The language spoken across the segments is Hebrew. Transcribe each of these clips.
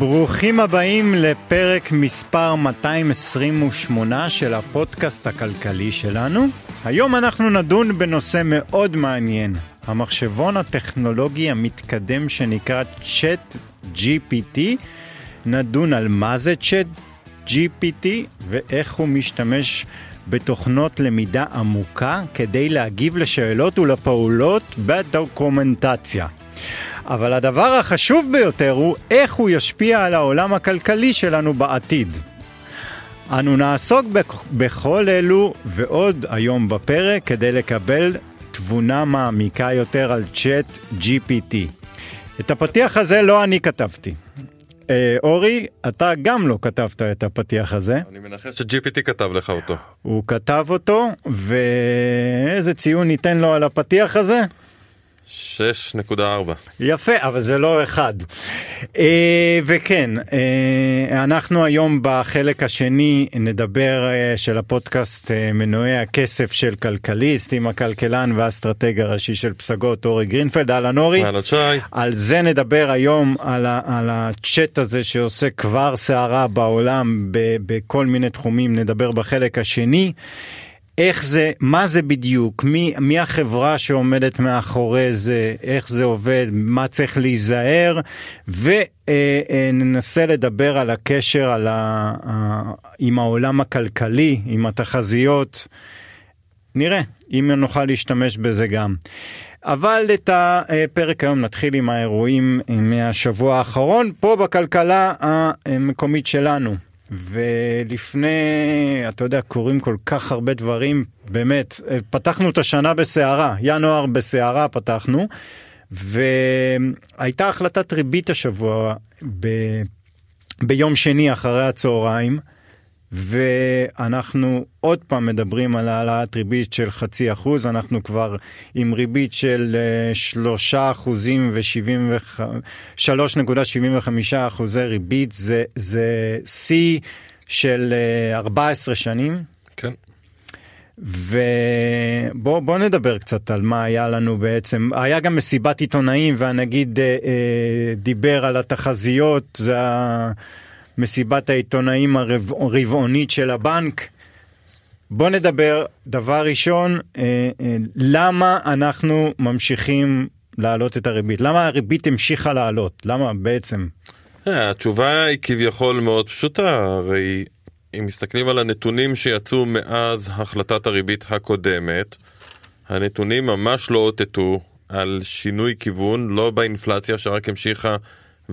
ברוכים הבאים לפרק מספר 228 של הפודקאסט הכלכלי שלנו. היום אנחנו נדון בנושא מאוד מעניין, המחשבון הטכנולוגי המתקדם שנקרא צ'אט GPT. נדון על מה זה צ'אט GPT ואיך הוא משתמש בתוכנות למידה עמוקה כדי להגיב לשאלות ולפעולות בדוקומנטציה. אבל הדבר החשוב ביותר הוא איך הוא ישפיע על העולם הכלכלי שלנו בעתיד. אנו נעסוק בכ- בכל אלו ועוד היום בפרק כדי לקבל תבונה מעמיקה יותר על צ'אט GPT. את הפתיח הזה לא אני כתבתי. אה, אורי, אתה גם לא כתבת את הפתיח הזה, אני מנחש ש-GPT כתב לך אותו. הוא כתב אותו, ואיזה ציון ניתן לו על הפתיח הזה? 6.4. יפה, אבל זה לא אחד. אה, וכן, אה, אנחנו היום בחלק השני נדבר אה, של הפודקאסט מנועי הכסף של כלכליסט עם הכלכלן והאסטרטג הראשי של פסגות אורי גרינפלד. אהלן אורי. אהלן שי. על זה נדבר היום, על, ה, על הצ'אט הזה שעושה כבר סערה בעולם בכל מיני תחומים, נדבר בחלק השני. איך זה, מה זה בדיוק, מי, מי החברה שעומדת מאחורי זה, איך זה עובד, מה צריך להיזהר, וננסה לדבר על הקשר על ה, ה, עם העולם הכלכלי, עם התחזיות. נראה אם נוכל להשתמש בזה גם. אבל את הפרק היום נתחיל עם האירועים מהשבוע האחרון פה בכלכלה המקומית שלנו. ולפני, אתה יודע, קורים כל כך הרבה דברים, באמת, פתחנו את השנה בסערה, ינואר בסערה פתחנו, והייתה החלטת ריבית השבוע ב... ביום שני אחרי הצהריים, ואנחנו עוד פעם מדברים על העלאת ריבית של חצי אחוז, אנחנו כבר עם ריבית של אה, שלושה אחוזים ושלוש נקודה שבעים וחמישה אחוזי ריבית, זה, זה שיא של אה, 14 שנים. כן. ובוא בוא נדבר קצת על מה היה לנו בעצם היה גם מסיבת עיתונאים והנגיד אה, אה, דיבר על התחזיות זה מסיבת העיתונאים הרבעונית של הבנק. בוא נדבר דבר ראשון אה, אה, למה אנחנו ממשיכים להעלות את הריבית? למה הריבית המשיכה לעלות? למה בעצם? אה, התשובה היא כביכול מאוד פשוטה, הרי אם מסתכלים על הנתונים שיצאו מאז החלטת הריבית הקודמת, הנתונים ממש לא אותתו על שינוי כיוון, לא באינפלציה שרק המשיכה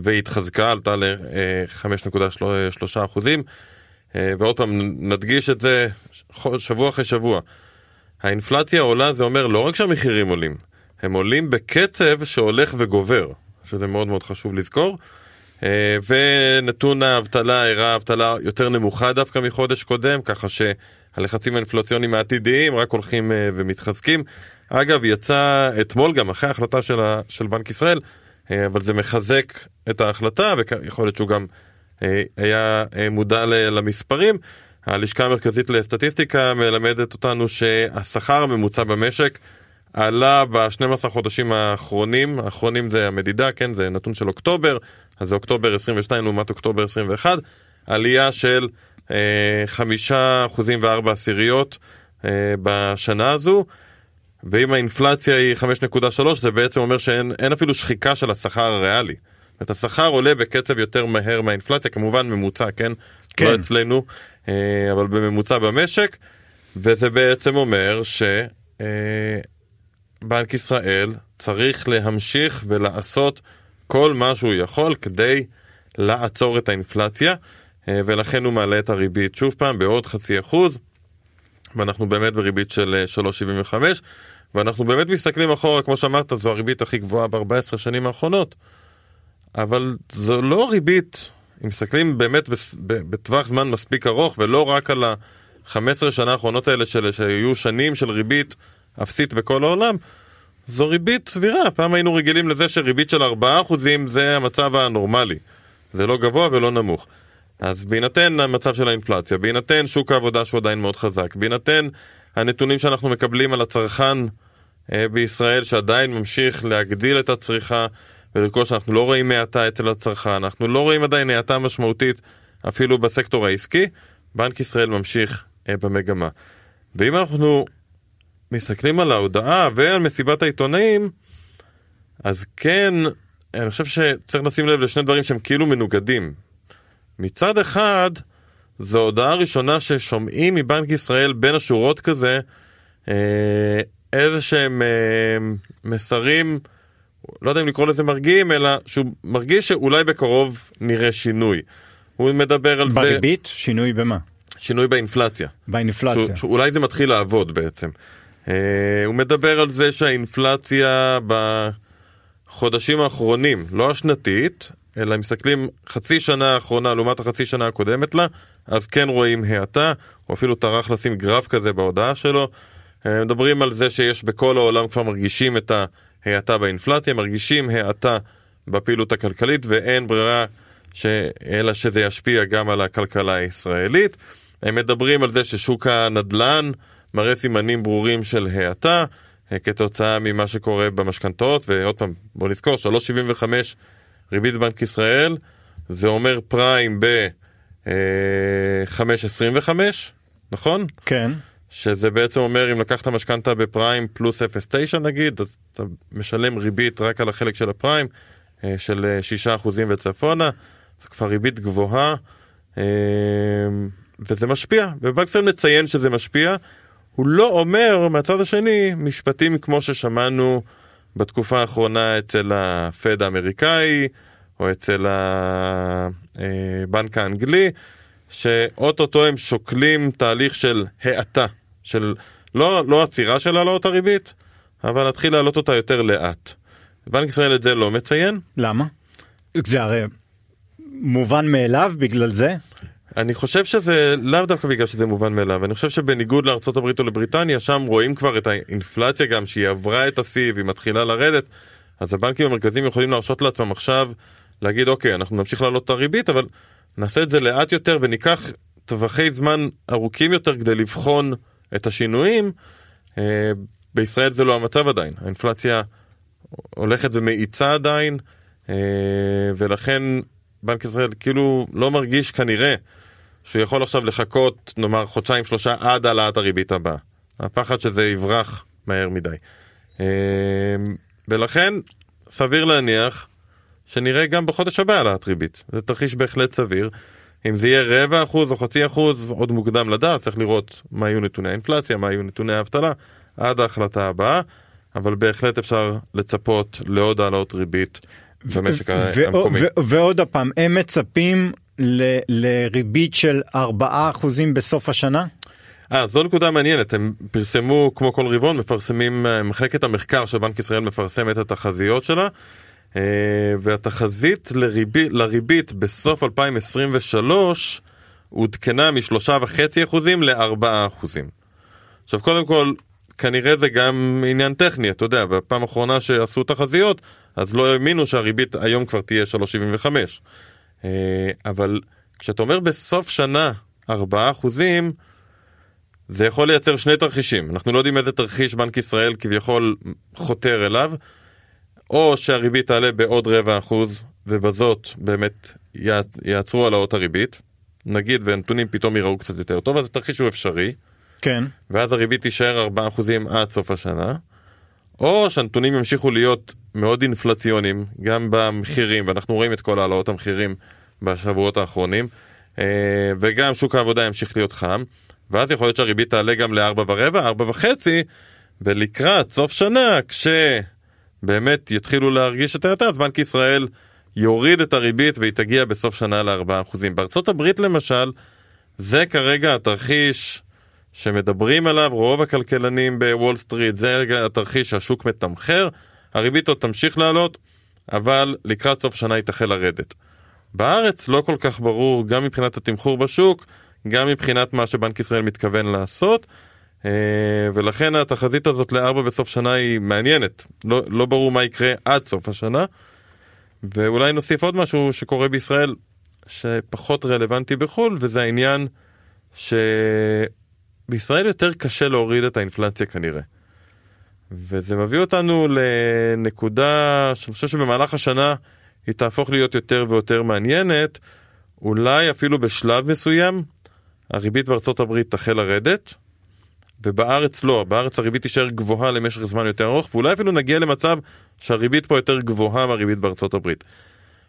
והתחזקה, עלתה ל-5.3 אחוזים, אה, ועוד פעם נדגיש את זה שבוע אחרי שבוע. האינפלציה עולה זה אומר לא רק שהמחירים עולים, הם עולים בקצב שהולך וגובר, שזה מאוד מאוד חשוב לזכור. אה, ונתון האבטלה הראה אבטלה יותר נמוכה דווקא מחודש קודם, ככה שהלחצים האינפלציוניים העתידיים רק הולכים אה, ומתחזקים. אגב, יצא אתמול גם אחרי ההחלטה של, של בנק ישראל, אבל זה מחזק את ההחלטה, ויכול להיות שהוא גם היה מודע למספרים. הלשכה המרכזית לסטטיסטיקה מלמדת אותנו שהשכר הממוצע במשק עלה ב-12 חודשים האחרונים, האחרונים זה המדידה, כן, זה נתון של אוקטובר, אז זה אוקטובר 22 לעומת אוקטובר 21, עלייה של אה, חמישה אחוזים וארבע עשיריות אה, בשנה הזו, ואם האינפלציה היא 5.3 זה בעצם אומר שאין אפילו שחיקה של השכר הריאלי. אומרת, השכר עולה בקצב יותר מהר מהאינפלציה, כמובן ממוצע, כן? כן. לא אצלנו, אה, אבל בממוצע במשק, וזה בעצם אומר ש... אה, ישראל צריך להמשיך ולעשות כל מה שהוא יכול כדי לעצור את האינפלציה אה, ולכן הוא מעלה את הריבית שוב פעם בעוד חצי אחוז ואנחנו באמת בריבית של 3.75 אה, ואנחנו באמת מסתכלים אחורה כמו שאמרת זו הריבית הכי גבוהה ב-14 שנים האחרונות אבל זו לא ריבית אם מסתכלים באמת בטווח זמן מספיק ארוך ולא רק על ה-15 שנה האחרונות האלה של, שהיו שנים של ריבית אפסית בכל העולם, זו ריבית סבירה. פעם היינו רגילים לזה שריבית של 4% זה המצב הנורמלי. זה לא גבוה ולא נמוך. אז בהינתן המצב של האינפלציה, בהינתן שוק העבודה שהוא עדיין מאוד חזק, בהינתן הנתונים שאנחנו מקבלים על הצרכן אה, בישראל שעדיין ממשיך להגדיל את הצריכה ולרכוש, אנחנו לא רואים האטה אצל הצרכן, אנחנו לא רואים עדיין האטה משמעותית אפילו בסקטור העסקי, בנק ישראל ממשיך אה, במגמה. ואם אנחנו מסתכלים על ההודעה ועל מסיבת העיתונאים, אז כן, אני חושב שצריך לשים לב לשני דברים שהם כאילו מנוגדים. מצד אחד, זו הודעה ראשונה ששומעים מבנק ישראל בין השורות כזה, אה, איזה שהם אה, מסרים, לא יודע אם לקרוא לזה מרגיעים, אלא שהוא מרגיש שאולי בקרוב נראה שינוי. הוא מדבר על בריבית? זה... בריבית? שינוי במה? שינוי באינפלציה. באינפלציה. שהוא, שאולי זה מתחיל לעבוד בעצם. Uh, הוא מדבר על זה שהאינפלציה בחודשים האחרונים, לא השנתית, אלא מסתכלים חצי שנה האחרונה לעומת החצי שנה הקודמת לה, אז כן רואים האטה, הוא אפילו טרח לשים גרף כזה בהודעה שלו. Uh, מדברים על זה שיש בכל העולם כבר מרגישים את ההאטה באינפלציה, מרגישים האטה בפעילות הכלכלית ואין ברירה ש... אלא שזה ישפיע גם על הכלכלה הישראלית. הם מדברים על זה ששוק הנדל"ן מראה סימנים ברורים של האטה אה, כתוצאה ממה שקורה במשכנתאות, ועוד פעם, בוא נזכור, 3.75 ריבית בנק ישראל, זה אומר פריים ב-5.25, נכון? כן. שזה בעצם אומר אם לקחת משכנתה בפריים פלוס 0.9 נגיד, אז אתה משלם ריבית רק על החלק של הפריים אה, של 6% וצפונה, זה כבר ריבית גבוהה. אה, וזה משפיע, ובנק ישראל מציין שזה משפיע, הוא לא אומר מהצד השני משפטים כמו ששמענו בתקופה האחרונה אצל הפד האמריקאי או אצל הבנק האנגלי, שאו-טו-טו הם שוקלים תהליך של האטה, של לא, לא עצירה של העלאות הריבית, אבל להתחיל להעלות אותה יותר לאט. בנק ישראל את זה לא מציין. למה? זה הרי מובן מאליו בגלל זה? אני חושב שזה לאו דווקא בגלל שזה מובן מאליו, אני חושב שבניגוד לארה"ב או לבריטניה, שם רואים כבר את האינפלציה גם שהיא עברה את השיא והיא מתחילה לרדת, אז הבנקים המרכזיים יכולים להרשות לעצמם עכשיו להגיד אוקיי אנחנו נמשיך להעלות את הריבית אבל נעשה את זה לאט יותר וניקח טווחי זמן ארוכים יותר כדי לבחון את השינויים. אה, בישראל זה לא המצב עדיין, האינפלציה הולכת ומאיצה עדיין אה, ולכן בנק ישראל כאילו לא מרגיש כנראה שהוא יכול עכשיו לחכות נאמר חודשיים שלושה עד העלאת הריבית הבאה. הפחד שזה יברח מהר מדי. אמ, ולכן סביר להניח שנראה גם בחודש הבא העלאת ריבית. זה תרחיש בהחלט סביר. אם זה יהיה רבע אחוז או חצי אחוז עוד מוקדם לדעת צריך לראות מה יהיו נתוני האינפלציה מה יהיו נתוני האבטלה עד ההחלטה הבאה אבל בהחלט אפשר לצפות לעוד העלאות ריבית במשק המקומי. ועוד הפעם הם מצפים ל- לריבית של 4% בסוף השנה? אה, זו נקודה מעניינת, הם פרסמו כמו כל רבעון, מפרסמים, אה, מחלקת המחקר של בנק ישראל מפרסמת את התחזיות שלה, אה, והתחזית לריבית, לריבית בסוף 2023 עודכנה מ-3.5% ל-4%. עכשיו קודם כל, כנראה זה גם עניין טכני, אתה יודע, בפעם האחרונה שעשו תחזיות, אז לא האמינו שהריבית היום כבר תהיה 3.75. אה, אבל כשאתה אומר בסוף שנה 4 אחוזים, זה יכול לייצר שני תרחישים. אנחנו לא יודעים איזה תרחיש בנק ישראל כביכול חותר אליו, או שהריבית תעלה בעוד רבע אחוז, ובזאת באמת יעצרו העלאות הריבית, נגיד והנתונים פתאום יראו קצת יותר טוב, אז התרחיש הוא אפשרי. כן. ואז הריבית תישאר 4 אחוזים עד סוף השנה. או שהנתונים ימשיכו להיות מאוד אינפלציוניים גם במחירים ואנחנו רואים את כל העלאות המחירים בשבועות האחרונים אה, וגם שוק העבודה ימשיך להיות חם ואז יכול להיות שהריבית תעלה גם ל-4 ורבע, 4 וחצי ולקראת סוף שנה כשבאמת יתחילו להרגיש את ההאטה אז בנק ישראל יוריד את הריבית והיא תגיע בסוף שנה ל-4%. בארצות הברית למשל זה כרגע התרחיש שמדברים עליו רוב הכלכלנים בוול סטריט, זה התרחיש שהשוק מתמחר, הריבית עוד תמשיך לעלות, אבל לקראת סוף שנה היא תחל לרדת. בארץ לא כל כך ברור גם מבחינת התמחור בשוק, גם מבחינת מה שבנק ישראל מתכוון לעשות, אה, ולכן התחזית הזאת לארבע בסוף שנה היא מעניינת, לא, לא ברור מה יקרה עד סוף השנה. ואולי נוסיף עוד משהו שקורה בישראל, שפחות רלוונטי בחו"ל, וזה העניין שבישראל יותר קשה להוריד את האינפלציה כנראה. וזה מביא אותנו לנקודה שאני חושב שבמהלך השנה היא תהפוך להיות יותר ויותר מעניינת, אולי אפילו בשלב מסוים הריבית בארצות הברית תחל לרדת, ובארץ לא, בארץ הריבית תישאר גבוהה למשך זמן יותר ארוך, ואולי אפילו נגיע למצב שהריבית פה יותר גבוהה מהריבית בארצות הברית.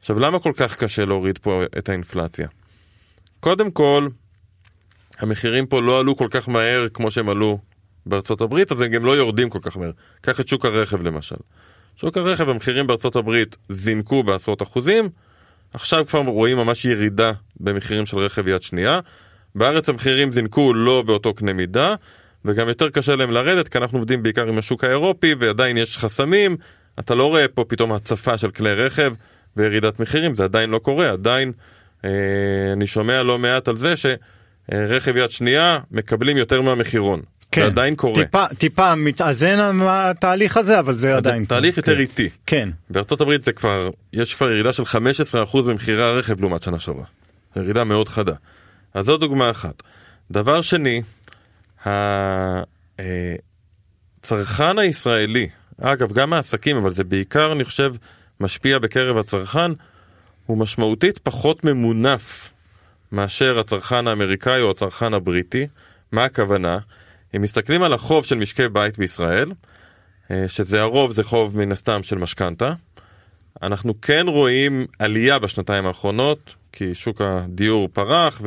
עכשיו, למה כל כך קשה להוריד פה את האינפלציה? קודם כל, המחירים פה לא עלו כל כך מהר כמו שהם עלו בארצות הברית, אז הם גם לא יורדים כל כך מהר. קח את שוק הרכב למשל. שוק הרכב, המחירים בארצות הברית זינקו בעשרות אחוזים, עכשיו כבר רואים ממש ירידה במחירים של רכב יד שנייה. בארץ המחירים זינקו לא באותו קנה מידה, וגם יותר קשה להם לרדת, כי אנחנו עובדים בעיקר עם השוק האירופי, ועדיין יש חסמים. אתה לא רואה פה פתאום הצפה של כלי רכב וירידת מחירים, זה עדיין לא קורה, עדיין אה, אני שומע לא מעט על זה שרכב יד שנייה מקבלים יותר מהמחירון. כן, זה עדיין קורה. טיפה, טיפה מתאזן התהליך הזה, אבל זה עדיין קורה. תהליך יותר כן. איטי. כן, בארצות הברית זה כבר, יש כבר ירידה של 15% במחירי הרכב לעומת שנה שעברה. ירידה מאוד חדה. אז זו דוגמה אחת. דבר שני, הצרכן הישראלי, אגב גם העסקים, אבל זה בעיקר אני חושב משפיע בקרב הצרכן, הוא משמעותית פחות ממונף מאשר הצרכן האמריקאי או הצרכן הבריטי. מה הכוונה? אם מסתכלים על החוב של משקי בית בישראל, אה, שזה הרוב זה חוב מן הסתם של משכנתה, אנחנו כן רואים עלייה בשנתיים האחרונות, כי שוק הדיור פרח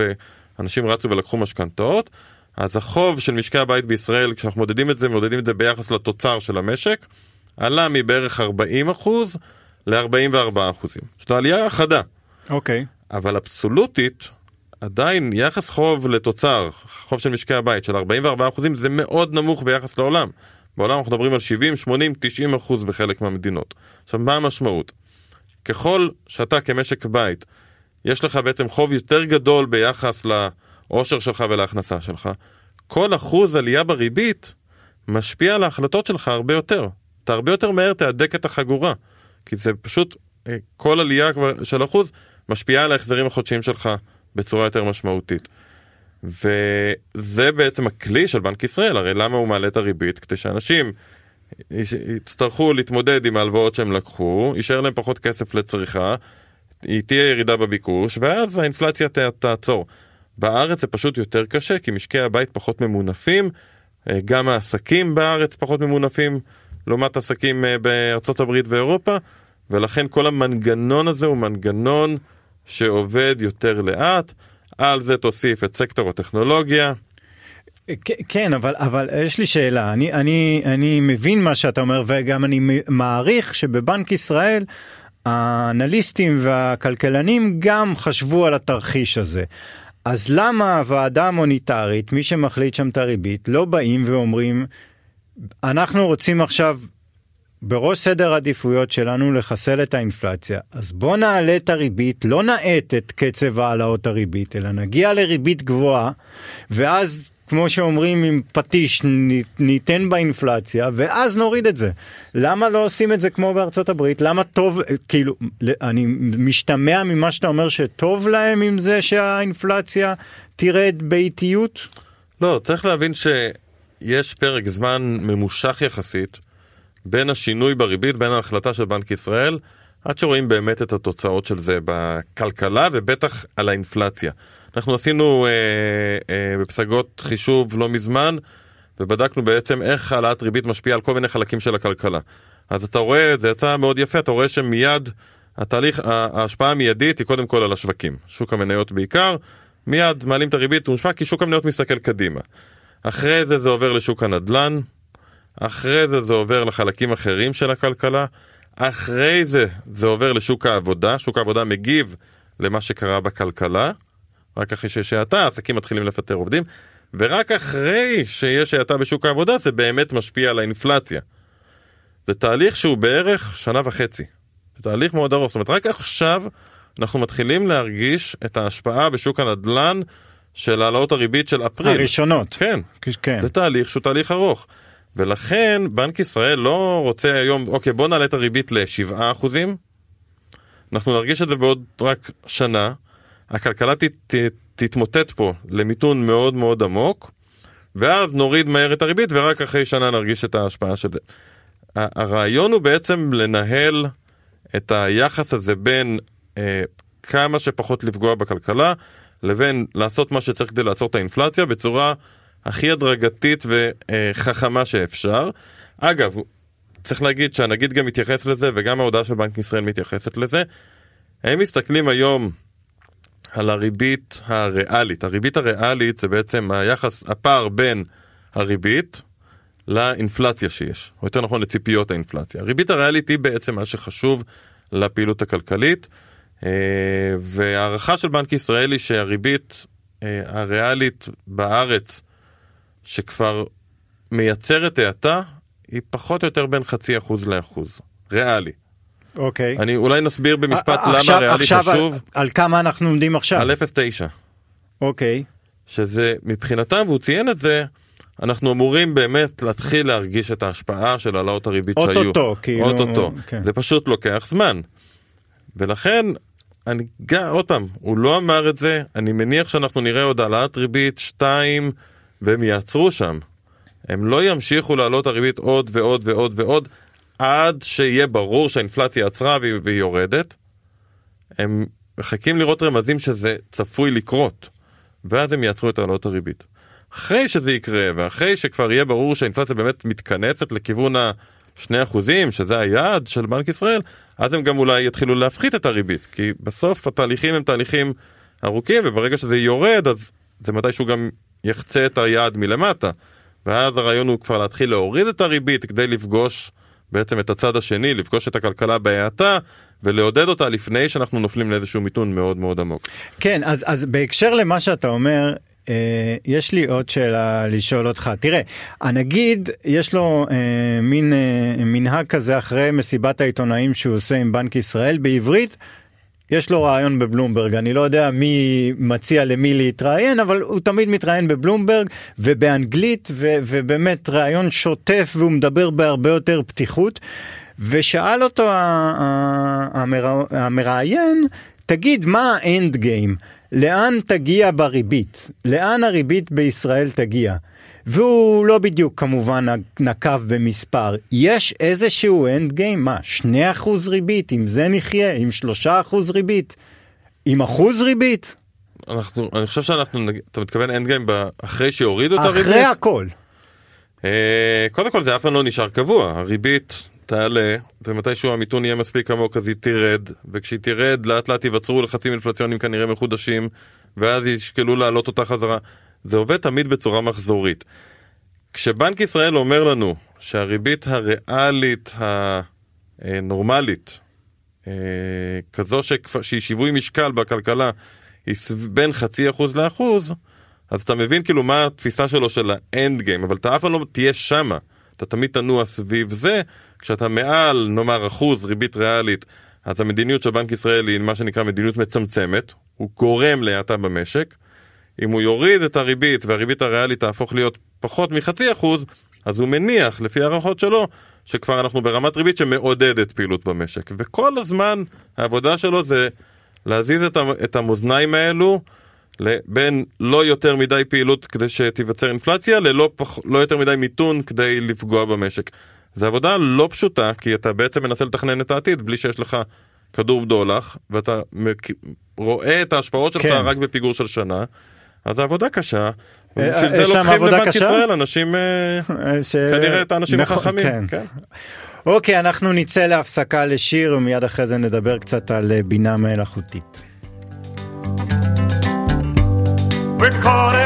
ואנשים רצו ולקחו משכנתאות, אז החוב של משקי הבית בישראל, כשאנחנו מודדים את זה, מודדים את זה ביחס לתוצר של המשק, עלה מבערך 40% ל-44%. זאת עלייה חדה, אוקיי. אבל אבסולוטית, עדיין יחס חוב לתוצר, חוב של משקי הבית של 44% זה מאוד נמוך ביחס לעולם. בעולם אנחנו מדברים על 70, 80, 90 אחוז בחלק מהמדינות. עכשיו מה המשמעות? ככל שאתה כמשק בית, יש לך בעצם חוב יותר גדול ביחס לעושר שלך ולהכנסה שלך, כל אחוז עלייה בריבית משפיע על ההחלטות שלך הרבה יותר. אתה הרבה יותר מהר תהדק את החגורה, כי זה פשוט, אה, כל עלייה של אחוז משפיעה על ההחזרים החודשיים שלך בצורה יותר משמעותית. וזה בעצם הכלי של בנק ישראל, הרי למה הוא מעלה את הריבית? כדי שאנשים יצטרכו להתמודד עם ההלוואות שהם לקחו, יישאר להם פחות כסף לצריכה, תהיה ירידה בביקוש, ואז האינפלציה ת, תעצור. בארץ זה פשוט יותר קשה, כי משקי הבית פחות ממונפים, אה, גם העסקים בארץ פחות ממונפים, לעומת עסקים אה, בארצות הברית ואירופה, ולכן כל המנגנון הזה הוא מנגנון שעובד יותר לאט. על זה תוסיף את סקטור הטכנולוגיה. כן, אבל, אבל יש לי שאלה, אני, אני, אני מבין מה שאתה אומר וגם אני מעריך שבבנק ישראל האנליסטים והכלכלנים גם חשבו על התרחיש הזה. אז למה הוועדה המוניטרית, מי שמחליט שם את הריבית, לא באים ואומרים, אנחנו רוצים עכשיו בראש סדר העדיפויות שלנו לחסל את האינפלציה, אז בוא נעלה את הריבית, לא נאט את קצב העלאות הריבית, אלא נגיע לריבית גבוהה, ואז כמו שאומרים עם פטיש ניתן באינפלציה ואז נוריד את זה. למה לא עושים את זה כמו בארצות הברית? למה טוב, כאילו, אני משתמע ממה שאתה אומר שטוב להם עם זה שהאינפלציה תרד באיטיות? לא, צריך להבין שיש פרק זמן ממושך יחסית. בין השינוי בריבית, בין ההחלטה של בנק ישראל, עד שרואים באמת את התוצאות של זה בכלכלה ובטח על האינפלציה. אנחנו עשינו אה, אה, בפסגות חישוב לא מזמן, ובדקנו בעצם איך העלאת ריבית משפיעה על כל מיני חלקים של הכלכלה. אז אתה רואה, זה יצא מאוד יפה, אתה רואה שמיד התהליך, ההשפעה המיידית היא קודם כל על השווקים, שוק המניות בעיקר, מיד מעלים את הריבית, הוא מושפע כי שוק המניות מסתכל קדימה. אחרי זה זה עובר לשוק הנדל"ן, אחרי זה זה עובר לחלקים אחרים של הכלכלה, אחרי זה זה עובר לשוק העבודה, שוק העבודה מגיב למה שקרה בכלכלה, רק אחרי שיש האטה, עסקים מתחילים לפטר עובדים, ורק אחרי שיש האטה בשוק העבודה זה באמת משפיע על האינפלציה. זה תהליך שהוא בערך שנה וחצי. זה תהליך מאוד ארוך, זאת אומרת רק עכשיו אנחנו מתחילים להרגיש את ההשפעה בשוק הנדל"ן של העלאות הריבית של אפריל. הראשונות. כן, כן. זה תהליך שהוא תהליך ארוך. ולכן בנק ישראל לא רוצה היום, אוקיי בוא נעלה את הריבית ל-7%, אנחנו נרגיש את זה בעוד רק שנה, הכלכלה ת, ת, תתמוטט פה למיתון מאוד מאוד עמוק, ואז נוריד מהר את הריבית ורק אחרי שנה נרגיש את ההשפעה של זה. הרעיון הוא בעצם לנהל את היחס הזה בין אה, כמה שפחות לפגוע בכלכלה לבין לעשות מה שצריך כדי לעצור את האינפלציה בצורה הכי הדרגתית וחכמה שאפשר. אגב, צריך להגיד שהנגיד גם מתייחס לזה וגם ההודעה של בנק ישראל מתייחסת לזה. הם מסתכלים היום על הריבית הריאלית. הריבית הריאלית זה בעצם היחס, הפער בין הריבית לאינפלציה שיש, או יותר נכון לציפיות האינפלציה. הריבית הריאלית היא בעצם מה שחשוב לפעילות הכלכלית, אה, והערכה של בנק ישראל היא שהריבית אה, הריאלית בארץ, שכבר מייצרת האטה, היא פחות או יותר בין חצי אחוז לאחוז, ריאלי. אוקיי. אני אולי נסביר במשפט עכשיו- למה ריאלי עכשיו חשוב. על, על כמה אנחנו עומדים עכשיו? על 0.9. אוקיי. שזה מבחינתם, והוא ציין את זה, אנחנו אמורים באמת להתחיל להרגיש את ההשפעה של העלאות הריבית שהיו. אוטוטו, כאילו, אוטוטו. כן. זה פשוט לוקח זמן. ולכן, אני גם, עוד פעם, הוא לא אמר את זה, אני מניח שאנחנו נראה עוד העלאת ריבית 2, והם יעצרו שם. הם לא ימשיכו להעלות הריבית עוד ועוד ועוד ועוד, עד שיהיה ברור שהאינפלציה עצרה והיא, והיא יורדת. הם מחכים לראות רמזים שזה צפוי לקרות, ואז הם יעצרו את העלאות הריבית. אחרי שזה יקרה, ואחרי שכבר יהיה ברור שהאינפלציה באמת מתכנסת לכיוון ה-2 אחוזים, שזה היעד של בנק ישראל, אז הם גם אולי יתחילו להפחית את הריבית, כי בסוף התהליכים הם תהליכים ארוכים, וברגע שזה יורד, אז זה מתישהו גם יחצה את היעד מלמטה. ואז הרעיון הוא כבר להתחיל להוריד את הריבית כדי לפגוש בעצם את הצד השני, לפגוש את הכלכלה בהאטה ולעודד אותה לפני שאנחנו נופלים לאיזשהו מיתון מאוד מאוד עמוק. כן, אז, אז בהקשר למה שאתה אומר, אה, יש לי עוד שאלה לשאול אותך. תראה, הנגיד, יש לו אה, מין אה, מנהג כזה אחרי מסיבת העיתונאים שהוא עושה עם בנק ישראל בעברית. יש לו רעיון בבלומברג, אני לא יודע מי מציע למי להתראיין, אבל הוא תמיד מתראיין בבלומברג ובאנגלית, ו- ובאמת רעיון שוטף והוא מדבר בהרבה יותר פתיחות. ושאל אותו המראיין, תגיד, מה ה end game? לאן תגיע בריבית? לאן הריבית בישראל תגיע? והוא לא בדיוק כמובן נקב במספר. יש איזשהו end game? מה, 2% ריבית? עם זה נחיה? עם 3% ריבית? עם אחוז ריבית? אנחנו, אני חושב שאנחנו, אתה מתכוון אנד גיים אחרי שיורידו את הריבית? אחרי הכל. אה, קודם כל זה אף פעם לא נשאר קבוע, הריבית תעלה ומתישהו המיתון יהיה מספיק עמוק אז היא תרד וכשהיא תרד לאט לאט ייווצרו לחצים אינפלציוניים כנראה מחודשים ואז ישקלו להעלות אותה חזרה. זה עובד תמיד בצורה מחזורית. כשבנק ישראל אומר לנו שהריבית הריאלית הנורמלית אה, כזו שהיא שיווי משקל בכלכלה היא בין חצי אחוז לאחוז אז אתה מבין כאילו מה התפיסה שלו של האנד גיים, אבל אתה אף פעם לא תהיה שמה. אתה תמיד תנוע סביב זה, כשאתה מעל נאמר אחוז ריבית ריאלית, אז המדיניות של בנק ישראל היא מה שנקרא מדיניות מצמצמת, הוא גורם להאטה במשק. אם הוא יוריד את הריבית והריבית הריאלית תהפוך להיות פחות מחצי אחוז, אז הוא מניח, לפי הערכות שלו, שכבר אנחנו ברמת ריבית שמעודדת פעילות במשק. וכל הזמן העבודה שלו זה להזיז את המ- את המאזניים האלו בין לא יותר מדי פעילות כדי שתיווצר אינפלציה ללא פח, לא יותר מדי מיתון כדי לפגוע במשק. זו עבודה לא פשוטה כי אתה בעצם מנסה לתכנן את העתיד בלי שיש לך כדור בדולח ואתה רואה את ההשפעות שלך כן. רק בפיגור של שנה. אז זו עבודה קשה. אה, ובשביל יש זה לוקחים לבנק קשה? ישראל אנשים אה. כנראה את האנשים נכון, החכמים. כן. כן. אוקיי, אנחנו נצא להפסקה לשיר ומיד אחרי זה נדבר קצת על אה, בינה מלאכותית. We're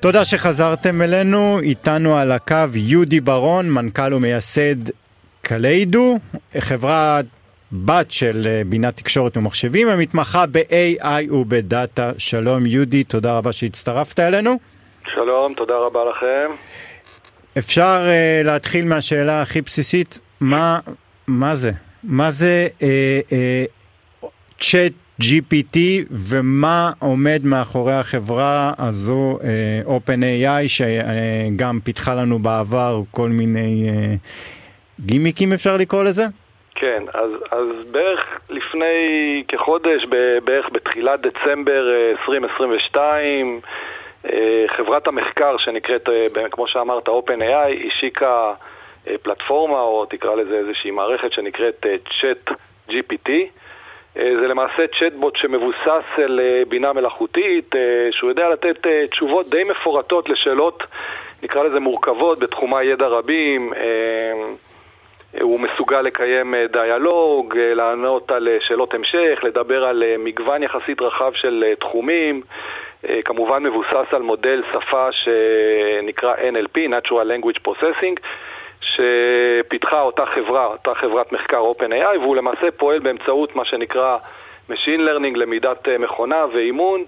תודה שחזרתם אלינו, איתנו על הקו יהודי ברון, מנכ"ל ומייסד קליידו, חברה בת של אה, בינת תקשורת ומחשבים, המתמחה ב-AI ובדאטה. שלום יהודי, תודה רבה שהצטרפת אלינו. שלום, תודה רבה לכם. אפשר uh, להתחיל מהשאלה הכי בסיסית, מה, מה זה? מה זה צ'אט GPT ומה עומד מאחורי החברה הזו אה, OpenAI שגם פיתחה לנו בעבר כל מיני אה, גימיקים אפשר לקרוא לזה? כן, אז, אז בערך לפני כחודש, בערך בתחילת דצמבר אה, 2022, אה, חברת המחקר שנקראת, כמו שאמרת, OpenAI, השיקה פלטפורמה, או תקרא לזה איזושהי מערכת שנקראת Chat GPT. זה למעשה צ'טבוט שמבוסס על בינה מלאכותית, שהוא יודע לתת תשובות די מפורטות לשאלות, נקרא לזה מורכבות, בתחומי ידע רבים. הוא מסוגל לקיים דיאלוג, לענות על שאלות המשך, לדבר על מגוון יחסית רחב של תחומים. כמובן מבוסס על מודל שפה שנקרא NLP, Natural Language Processing, שפיתחה אותה חברה, אותה חברת מחקר OpenAI, והוא למעשה פועל באמצעות מה שנקרא Machine Learning, למידת מכונה ואימון,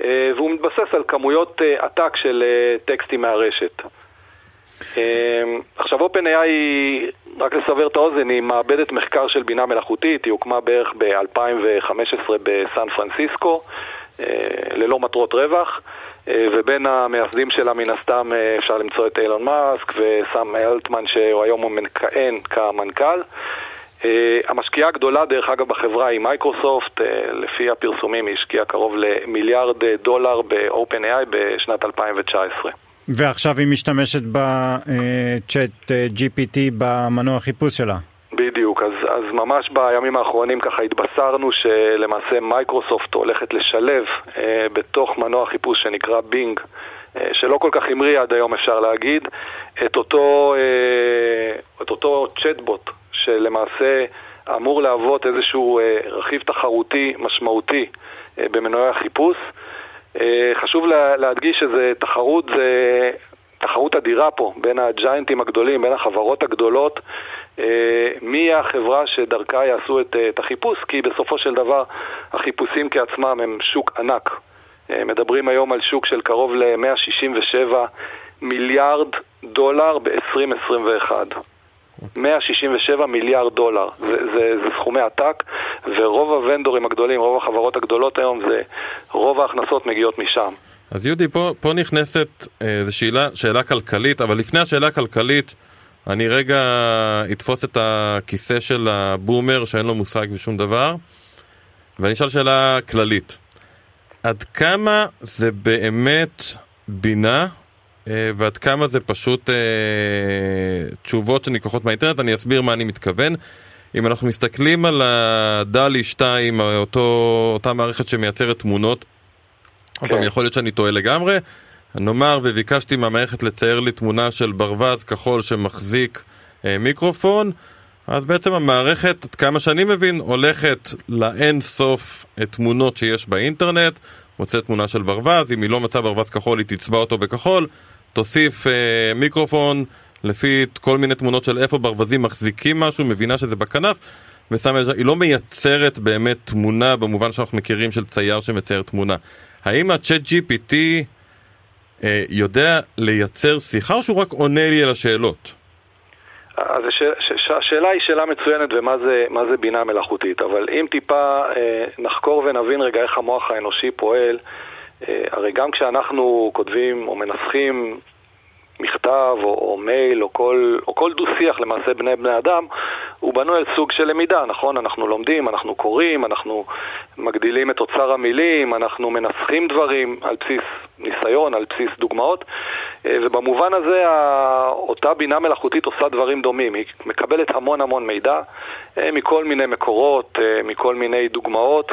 והוא מתבסס על כמויות עתק של טקסטים מהרשת. עכשיו OpenAI רק לסבר את האוזן, היא מעבדת מחקר של בינה מלאכותית, היא הוקמה בערך ב-2015 בסן פרנסיסקו. ללא מטרות רווח, ובין המייסדים שלה מן הסתם אפשר למצוא את אילון מאסק וסם אלטמן שהיום הוא מכהן כמנכ"ל. המשקיעה הגדולה דרך אגב בחברה היא מייקרוסופט, לפי הפרסומים היא השקיעה קרוב למיליארד דולר ב-OpenAI בשנת 2019. ועכשיו היא משתמשת ב ChatGPT במנוע חיפוש שלה. בדיוק, אז, אז ממש בימים האחרונים ככה התבשרנו שלמעשה מייקרוסופט הולכת לשלב אה, בתוך מנוע חיפוש שנקרא בינג, אה, שלא כל כך המריא עד היום אפשר להגיד, את אותו, אה, את אותו צ'טבוט שלמעשה אמור להוות איזשהו אה, רכיב תחרותי משמעותי אה, במנועי החיפוש. אה, חשוב לה, להדגיש שזה תחרות, זה תחרות אדירה פה בין הג'יינטים הגדולים, בין החברות הגדולות. מי החברה שדרכה יעשו את, את החיפוש, כי בסופו של דבר החיפושים כעצמם הם שוק ענק. מדברים היום על שוק של קרוב ל-167 מיליארד דולר ב-2021. 167 מיליארד דולר, זה, זה, זה סכומי עתק, ורוב הוונדורים הגדולים, רוב החברות הגדולות היום, זה רוב ההכנסות מגיעות משם. אז יהודי, פה, פה נכנסת איזו שאלה, שאלה כלכלית, אבל לפני השאלה הכלכלית, אני רגע אתפוס את הכיסא של הבומר שאין לו מושג בשום דבר, ואני אשאל שאלה כללית. עד כמה זה באמת בינה ועד כמה זה פשוט אה, תשובות שנלקחות מהאינטרנט, אני אסביר מה אני מתכוון. אם אנחנו מסתכלים על הדלי 2, אותו, אותה מערכת שמייצרת תמונות, עוד פעם, יכול להיות שאני טועה לגמרי, נאמר וביקשתי מהמערכת לצייר לי תמונה של ברווז כחול שמחזיק אה, מיקרופון, אז בעצם המערכת, עד כמה שאני מבין, הולכת לאין סוף תמונות שיש באינטרנט, מוצאת תמונה של ברווז, אם היא לא מצאה ברווז כחול היא תצבע אותו בכחול, תוסיף אה, מיקרופון לפי כל מיני תמונות של איפה ברווזים מחזיקים משהו, מבינה שזה בכנף, ושמה, היא לא מייצרת באמת תמונה במובן שאנחנו מכירים של צייר שמצייר תמונה. האם הצ'אט GPT אה, יודע לייצר שיחה או שהוא רק עונה לי על השאלות? אז השאלה היא שאלה מצוינת ומה זה, זה בינה מלאכותית, אבל אם טיפה אה, נחקור ונבין רגע איך המוח האנושי פועל, אה, הרי גם כשאנחנו כותבים או מנסחים מכתב או, או מייל או כל, או כל דו-שיח למעשה בני בני אדם, הוא בנוי על סוג של למידה, נכון? אנחנו לומדים, אנחנו קוראים, אנחנו מגדילים את אוצר המילים, אנחנו מנסחים דברים על בסיס ניסיון, על בסיס דוגמאות, אה, ובמובן הזה אותה בינה מלאכותית עושה דברים דומים, היא מקבלת המון המון מידע אה, מכל מיני מקורות, מכל מיני דוגמאות.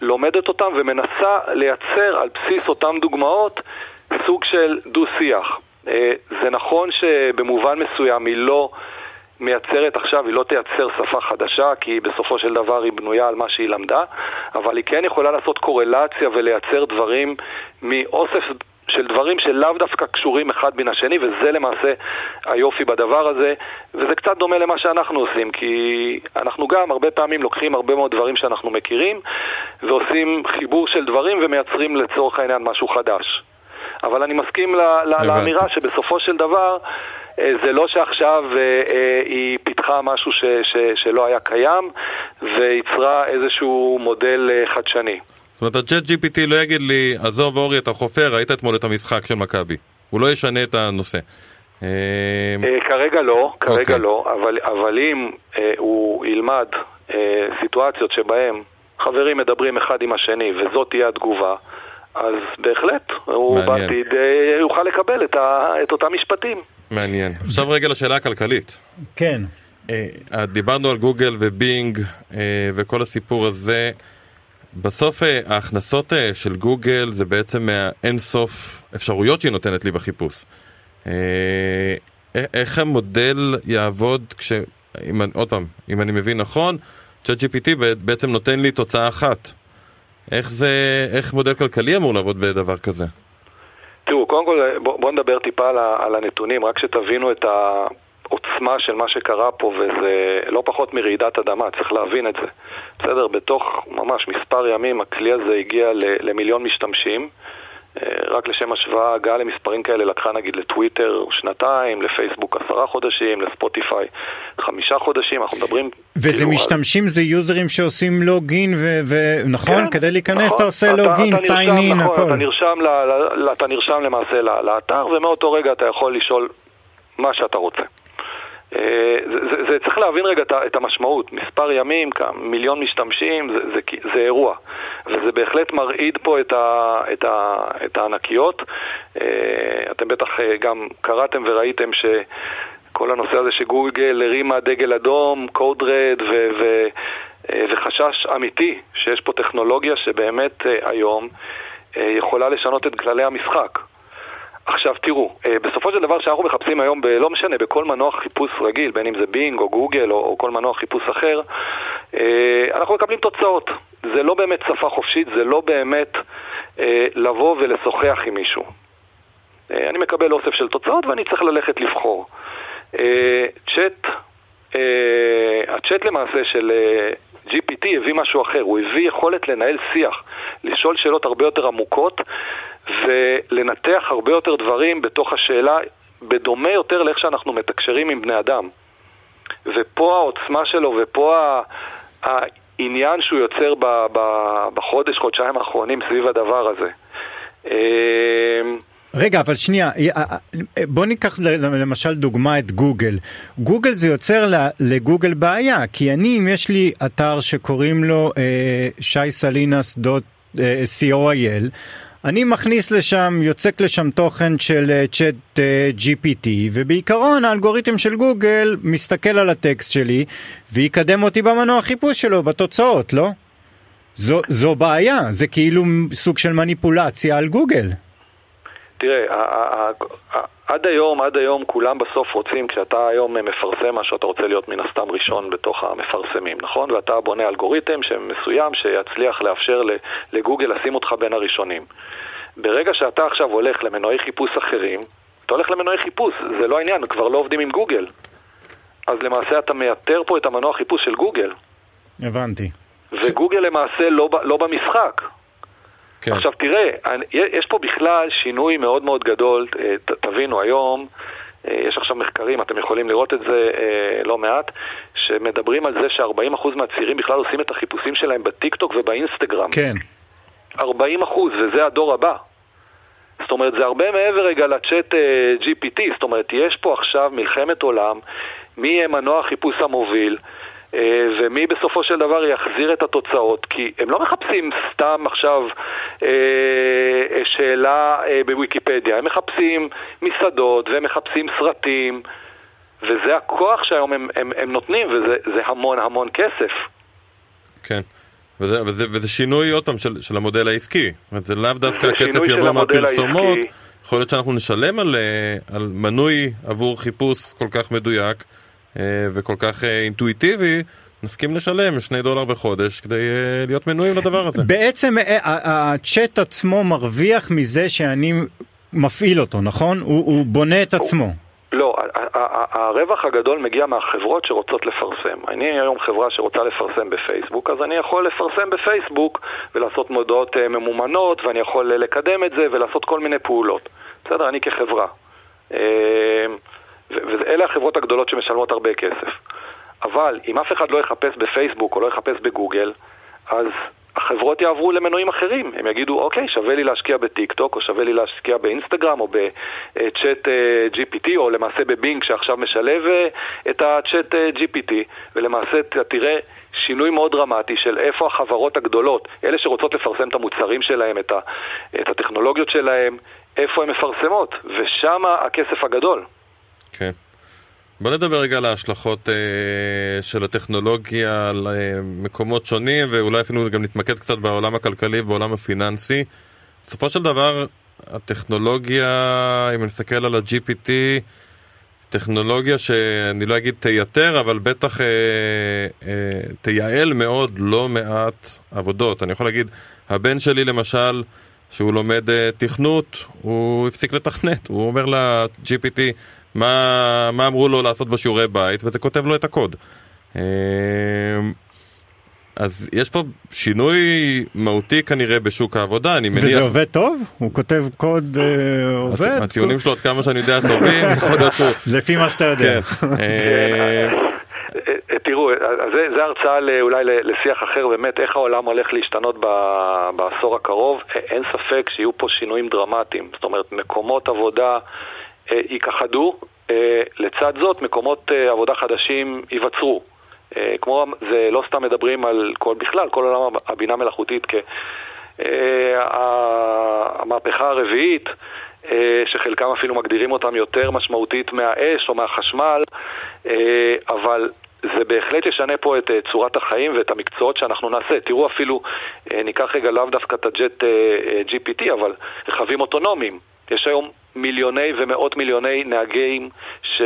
לומדת אותם ומנסה לייצר על בסיס אותם דוגמאות סוג של דו-שיח. אה, זה נכון שבמובן מסוים היא לא מייצרת עכשיו, היא לא תייצר שפה חדשה, כי בסופו של דבר היא בנויה על מה שהיא למדה, אבל היא כן יכולה לעשות קורלציה ולייצר דברים מאוסף של דברים שלאו דווקא קשורים אחד מן השני, וזה למעשה היופי בדבר הזה, וזה קצת דומה למה שאנחנו עושים, כי אנחנו גם הרבה פעמים לוקחים הרבה מאוד דברים שאנחנו מכירים, ועושים חיבור של דברים ומייצרים לצורך העניין משהו חדש. אבל אני מסכים ל- לאמירה שבסופו של דבר אה, זה לא שעכשיו אה, אה, היא פיתחה משהו ש, ש, שלא היה קיים וייצרה איזשהו מודל חדשני. זאת אומרת, הצ'אט GPT לא יגיד לי, עזוב אורי, אתה חופר, ראית אתמול את המשחק של מכבי. הוא לא ישנה את הנושא. כרגע לא, כרגע אוקיי. לא, אבל, אבל אם אה, הוא ילמד אה, סיטואציות שבהם חברים מדברים אחד עם השני וזאת תהיה התגובה, אז בהחלט הוא. בעתיד אה, יוכל לקבל את, ה, את אותם משפטים. מעניין. עכשיו רגע לשאלה הכלכלית. כן. אה, דיברנו על גוגל ובינג אה, וכל הסיפור הזה. בסוף אה, ההכנסות אה, של גוגל זה בעצם מהאין סוף אפשרויות שהיא נותנת לי בחיפוש. אה, איך המודל יעבוד כש... אם, אני- עוד פעם, אם אני מבין נכון, ChatGPT בעצם נותן לי תוצאה אחת. איך זה, איך מודל כלכלי אמור לעבוד בדבר כזה? תראו, קודם כל בואו בוא נדבר טיפה על, על הנתונים, רק שתבינו את העוצמה של מה שקרה פה, וזה לא פחות מרעידת אדמה, צריך להבין את זה. בסדר, בתוך ממש מספר ימים הכלי הזה הגיע למיליון משתמשים. אה, רק לשם השוואה, הגעה למספרים כאלה לקחה נגיד לטוויטר שנתיים, לפייסבוק עשרה חודשים, לספוטיפיי חמישה חודשים, אנחנו מדברים... וזה כאילו על- משתמשים זה יוזרים שעושים לוגין ונכון כן, כדי להיכנס נכון. אתה עושה לוגין אתה sign נרשם, in נכון, הכל. אתה נרשם, ל, ל, אתה נרשם למעשה ל- לאתר ומאותו רגע אתה יכול לשאול מה שאתה רוצה. אה, זה, זה, זה צריך להבין רגע את המשמעות, מספר ימים, מיליון משתמשים, זה, זה, זה אירוע וזה בהחלט מרעיד פה את, ה, את, ה, את הענקיות. אה, אתם בטח אה, גם קראתם וראיתם ש... כל הנושא הזה שגוגל הרימה דגל אדום, קוד רד ו- ו- וחשש אמיתי שיש פה טכנולוגיה שבאמת היום יכולה לשנות את כללי המשחק. עכשיו תראו, אה, בסופו של דבר שאנחנו מחפשים היום, ב, לא משנה, בכל מנוע חיפוש רגיל, בין אם זה בינג או גוגל או, או כל מנוע חיפוש אחר, אה, אנחנו מקבלים תוצאות. זה לא באמת שפה חופשית, זה לא באמת אה, לבוא ולשוחח עם מישהו. אני מקבל אוסף של תוצאות ואני צריך ללכת לבחור. צ'אט, הצ'אט למעשה של GPT הביא משהו אחר, הוא הביא יכולת לנהל שיח, לשאול שאלות הרבה יותר עמוקות ולנתח הרבה יותר דברים בתוך השאלה, בדומה יותר לאיך שאנחנו מתקשרים עם בני אדם. ופה העוצמה שלו ופה העניין שהוא יוצר בחודש, חודשיים האחרונים סביב הדבר הזה. אה, רגע אבל שנייה אה, אה, בוא ניקח למשל דוגמה את גוגל גוגל זה יוצר לגוגל בעיה כי אני אם יש לי אתר שקוראים לו אה, שי סלינס דוט אה, co.il אני מכניס לשם יוצק לשם תוכן של אה, צ'אט אה, GPT ובעיקרון האלגוריתם של גוגל מסתכל על הטקסט שלי ויקדם אותי במנוע חיפוש שלו בתוצאות לא? זו, זו בעיה זה כאילו סוג של מניפולציה על גוגל. תראה, עד היום, עד היום כולם בסוף רוצים, כשאתה היום מפרסם משהו, אתה רוצה להיות מן הסתם ראשון בתוך המפרסמים, נכון? ואתה בונה אלגוריתם מסוים שיצליח לאפשר לגוגל לשים אותך בין הראשונים. ברגע שאתה עכשיו הולך למנועי חיפוש אחרים, אתה הולך למנועי חיפוש, זה לא העניין, כבר לא עובדים עם גוגל. אז למעשה אתה מייתר פה את המנוע חיפוש של גוגל, הבנתי. וגוגל למעשה לא, לא במשחק. כן. עכשיו תראה, אני- יש פה בכלל שינוי מאוד מאוד גדול, אה, ת- תבינו, היום אה, יש עכשיו מחקרים, אתם יכולים לראות את זה אה, לא מעט, שמדברים על זה ש-40% מהצעירים בכלל עושים את החיפושים שלהם בטיקטוק ובאינסטגרם. כן. 40 אחוז, וזה הדור הבא. זאת אומרת, זה הרבה מעבר רגע לצ'אט אה, GPT, זאת אומרת, יש פה עכשיו מלחמת עולם, מי יהיה מנוע החיפוש המוביל, ומי בסופו של דבר יחזיר את התוצאות, כי הם לא מחפשים סתם עכשיו אה, שאלה אה, בוויקיפדיה, הם מחפשים מסעדות, והם מחפשים סרטים, וזה הכוח שהיום הם, הם, הם נותנים, וזה זה המון המון כסף. כן. וזה, וזה, וזה שינוי עוד פעם של, של המודל העסקי. זה לאו דווקא זה הכסף יבוא מהפרסומות. העסקי. יכול להיות שאנחנו נשלם על, אה, על מנוי עבור חיפוש כל כך מדויק אה, וכל כך אה, אינטואיטיבי, נסכים לשלם 2 דולר בחודש כדי אה, להיות מנויים לדבר הזה. בעצם אה, הצ'אט עצמו מרוויח מזה שאני מפעיל אותו, נכון? הוא, הוא בונה את עצמו. לא, הרווח הגדול מגיע מהחברות שרוצות לפרסם. אני היום חברה שרוצה לפרסם בפייסבוק, אז אני יכול לפרסם בפייסבוק ולעשות מודעות אה, ממומנות, ואני יכול אה, לקדם את זה ולעשות כל מיני פעולות. בסדר? אני כחברה. אה, ו- החברות הגדולות שמשלמות הרבה כסף. אבל אם אף אחד לא יחפש בפייסבוק או לא יחפש בגוגל, אז החברות יעברו למנועים אחרים. הם יגידו, אוקיי, שווה לי להשקיע בטיק טוק, או שווה לי להשקיע באינסטגרם, או בצ'אט אה, GPT, או למעשה בבינג שעכשיו משלב אה, את הצ'אט אה, GPT, ולמעשה ת- תראה שינוי מאוד דרמטי של איפה החברות הגדולות, אלה שרוצות לפרסם את המוצרים שלהם, את, את הטכנולוגיות שלהם, איפה הן מפרסמות, ושם הכסף הגדול. כן. בוא נדבר רגע על ההשלכות אה, של הטכנולוגיה על אה, מקומות שונים ואולי אפילו גם נתמקד קצת בעולם הכלכלי ובעולם הפיננסי. בסופו של דבר הטכנולוגיה, אם נסתכל על ה-GPT, טכנולוגיה שאני לא אגיד תייתר, אבל בטח אה, אה, תייעל מאוד לא מעט עבודות. אני יכול להגיד, הבן שלי למשל, שהוא לומד אה, תכנות, הוא הפסיק לתכנת, הוא אומר ל-GPT מה, מה אמרו לו לעשות בשיעורי בית, וזה כותב לו את הקוד. אה, אז יש פה שינוי מהותי כנראה בשוק העבודה, אני מניח... וזה עובד טוב? הוא כותב קוד אה, עובד? הציונים שלו, עד כמה שאני יודע, טובים, יכול להיות שהוא... לפי מה שאתה יודע. כן. אה, תראו, אה, זה, זה הרצאה לא- אולי לשיח אחר, באמת, איך העולם הולך להשתנות ב- בעשור הקרוב. אין ספק שיהיו פה שינויים דרמטיים. זאת אומרת, מקומות עבודה ייכחדו, אה, לצד זאת, מקומות אה, עבודה חדשים ייווצרו. אה, כמו, זה לא סתם מדברים על כל, בכלל, כל עולם הבינה מלאכותית כ... אה, המהפכה הרביעית, אה, שחלקם אפילו מגדירים אותם יותר משמעותית מהאש או מהחשמל, אה, אבל זה בהחלט ישנה פה את אה, צורת החיים ואת המקצועות שאנחנו נעשה. תראו אפילו, אה, ניקח רגע לאו דווקא את הג'ט אה, אה, GPT, אבל רכבים אוטונומיים. יש היום מיליוני ומאות מיליוני נהגים,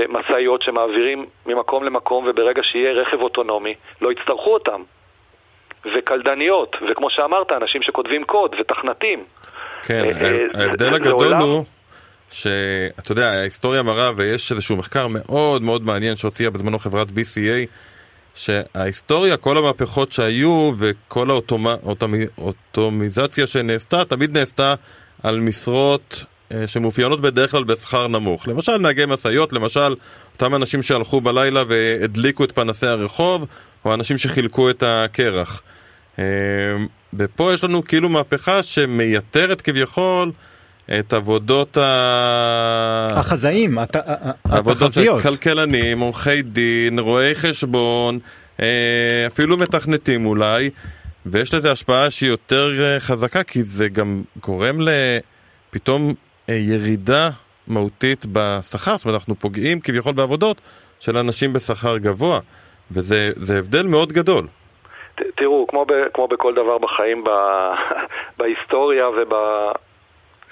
משאיות שמעבירים ממקום למקום, וברגע שיהיה רכב אוטונומי, לא יצטרכו אותם. וקלדניות, וכמו שאמרת, אנשים שכותבים קוד ותכנתים. כן, אה, אה, ההבדל הגדול הוא שאתה יודע, ההיסטוריה מראה ויש איזשהו מחקר מאוד מאוד מעניין שהוציאה בזמנו חברת BCA שההיסטוריה, כל המהפכות שהיו וכל האוטומיזציה שנעשתה, תמיד נעשתה על משרות שמאופיינות בדרך כלל בשכר נמוך. למשל נהגי משאיות, למשל אותם אנשים שהלכו בלילה והדליקו את פנסי הרחוב, או אנשים שחילקו את הקרח. אה, ופה יש לנו כאילו מהפכה שמייתרת כביכול את עבודות ה... החזאים, הת- עבודות התחזיות. כלכלנים, עורכי דין, רואי חשבון, אה, אפילו מתכנתים אולי, ויש לזה השפעה שהיא יותר אה, חזקה, כי זה גם גורם לפתאום אה, ירידה מהותית בשכר, זאת אומרת אנחנו פוגעים כביכול בעבודות של אנשים בשכר גבוה, וזה זה הבדל מאוד גדול. ת- תראו, כמו, ב, כמו בכל דבר בחיים, ב, בהיסטוריה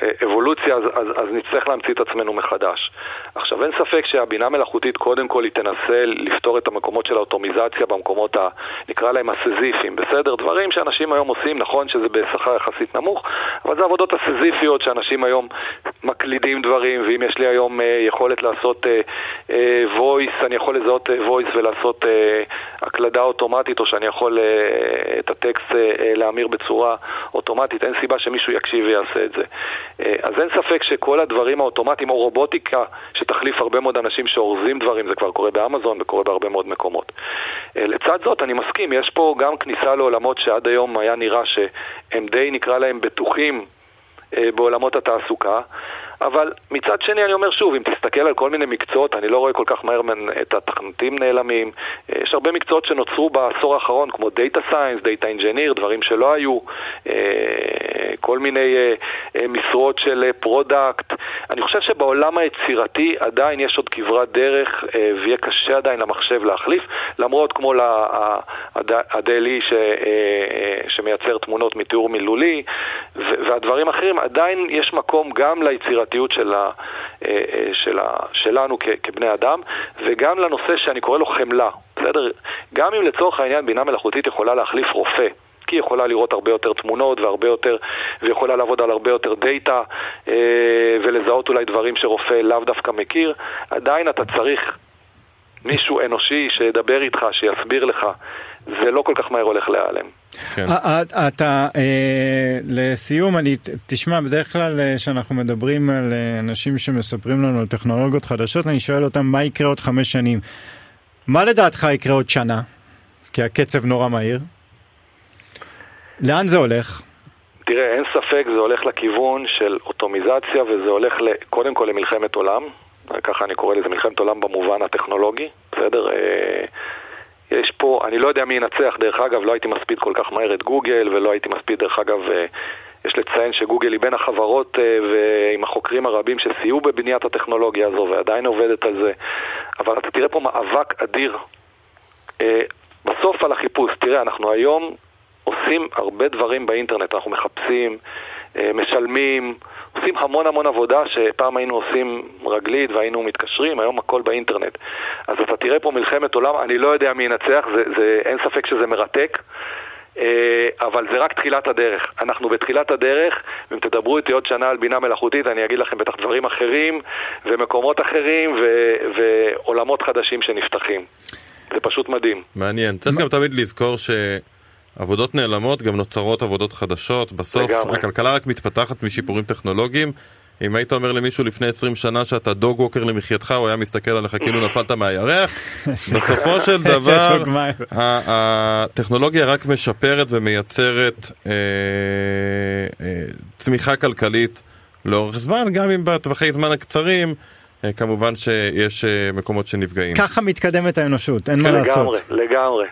ובאבולוציה, אז, אז, אז נצטרך להמציא את עצמנו מחדש. עכשיו, אין ספק שהבינה מלאכותית, קודם כל היא תנסה לפתור את המקומות של האוטומיזציה במקומות, ה, נקרא להם הסזיפיים, בסדר? דברים שאנשים היום עושים, נכון שזה בשכר יחסית נמוך, אבל זה עבודות הסזיפיות שאנשים היום מקלידים דברים, ואם יש לי היום אה, יכולת לעשות אה, אה, voice, אני יכול לזהות אה, voice ולעשות אה, הקלדה אוטומטית, או שאני יכול אה, את הטקסט אה, אה, להמיר בצורה אוטומטית, אין סיבה שמישהו יקשיב ויעשה את זה. אה, אז אין ספק שכל הדברים האוטומטיים, או רובוטיקה, שתחליף הרבה מאוד אנשים שאורזים דברים, זה כבר קורה באמזון וקורה בהרבה מאוד מקומות. אה, לצד זאת, אני מסכים, יש פה גם כניסה לעולמות שעד היום היה נראה שהם די, נקרא להם, בטוחים אה, בעולמות התעסוקה. אבל מצד שני אני אומר שוב, אם תסתכל על כל מיני מקצועות, אני לא רואה כל כך מהר את התכנתים נעלמים. אה, יש הרבה מקצועות שנוצרו בעשור האחרון, כמו Data Science, Data Engineer, דברים שלא היו, כל מיני אה, אה, משרות של product. אני חושב שבעולם היצירתי עדיין יש עוד כברת דרך, אה, ויהיה קשה עדיין למחשב להחליף, למרות כמו ה DALL-E אה, שמייצר תמונות מתיאור מילולי, והדברים האחרים, עדיין יש מקום גם ליצירתיות של ה, אה, אה, של ה, שלנו כ, כבני אדם, וגם לנושא שאני קורא לו חמלה, בסדר? גם אם לצורך העניין בינה מלאכותית יכולה להחליף רופא. כי היא יכולה לראות הרבה יותר תמונות והרבה יותר, ויכולה לעבוד על הרבה יותר דאטה ולזהות אולי דברים שרופא לאו דווקא מכיר, עדיין אתה צריך מישהו אנושי שידבר איתך, שיסביר לך זה לא כל כך מהר הולך להיעלם. כן. אתה, אה, לסיום, אני, תשמע, בדרך כלל אה, כשאנחנו מדברים על אה, אנשים שמספרים לנו על טכנולוגיות חדשות, אני שואל אותם מה יקרה עוד חמש שנים. מה לדעתך יקרה עוד שנה? כי הקצב נורא מהיר. לאן זה הולך? תראה, אין ספק, זה הולך לכיוון של אוטומיזציה וזה הולך קודם כל למלחמת עולם, ככה אני קורא לזה מלחמת עולם במובן הטכנולוגי, בסדר? אה, יש פה, אני לא יודע מי ינצח, דרך אגב, לא הייתי מספיד כל כך מהר את גוגל ולא הייתי מספיד, דרך אגב, אה, יש לציין שגוגל היא בין החברות אה, ועם החוקרים הרבים שסייעו בבניית הטכנולוגיה הזו ועדיין עובדת על זה, אבל אתה תראה פה מאבק אדיר. בסוף על החיפוש, תראה, אנחנו היום עושים הרבה דברים באינטרנט, אנחנו מחפשים, אה, משלמים, עושים המון המון עבודה שפעם היינו עושים רגלית והיינו מתקשרים, היום הכל באינטרנט. אז אתה תראה פה מלחמת עולם, אני לא יודע מי ינצח, זה, זה, אין ספק שזה מרתק. אה, אבל זה רק תחילת הדרך. אנחנו בתחילת הדרך, ואם תדברו איתי עוד שנה על בינה מלאכותית, אני אגיד לכם בטח דברים אחרים, ומקומות אחרים, ו- ועולמות חדשים שנפתחים. זה פשוט מדהים. מעניין. צריך גם תמיד לזכור שעבודות נעלמות, גם נוצרות עבודות חדשות. בסוף לגמרי. הכלכלה רק מתפתחת משיפורים טכנולוגיים. אם היית אומר למישהו לפני 20 שנה שאתה דוג ווקר למחייתך, הוא היה מסתכל עליך כאילו נפלת מהירח. בסופו של דבר, הטכנולוגיה רק משפרת ומייצרת אה, אה, צמיחה כלכלית לאורך זמן, גם אם בטווחי זמן הקצרים, אה, כמובן שיש אה, מקומות שנפגעים. ככה מתקדמת האנושות, אין מה לעשות. לגמרי. לגמרי.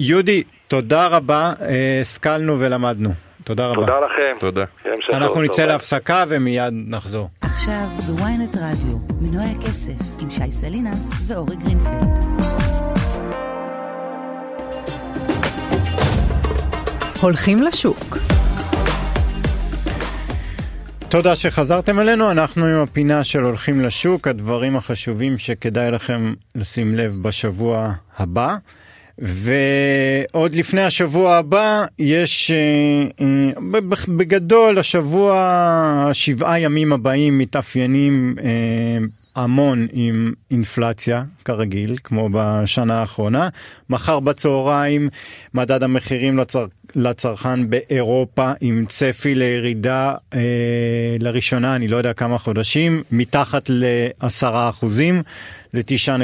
יהודי, תודה רבה, אה, השכלנו ולמדנו. תודה רבה. תודה לכם. תודה. אנחנו נצא. להפסקה ומיד נחזור. עכשיו בוויינט רדיו, מנועי הכסף, עם שי סלינס ואורי גרינפלד. הולכים לשוק. תודה שחזרתם אלינו, אנחנו עם הפינה של הולכים לשוק, הדברים החשובים שכדאי לכם לשים לב בשבוע הבא. ועוד לפני השבוע הבא יש אה, אה, בגדול השבוע, השבעה ימים הבאים מתאפיינים אה, המון עם אינפלציה כרגיל כמו בשנה האחרונה. מחר בצהריים מדד המחירים לצר... לצרכן באירופה עם צפי לירידה אה, לראשונה אני לא יודע כמה חודשים מתחת לעשרה אחוזים לתשעה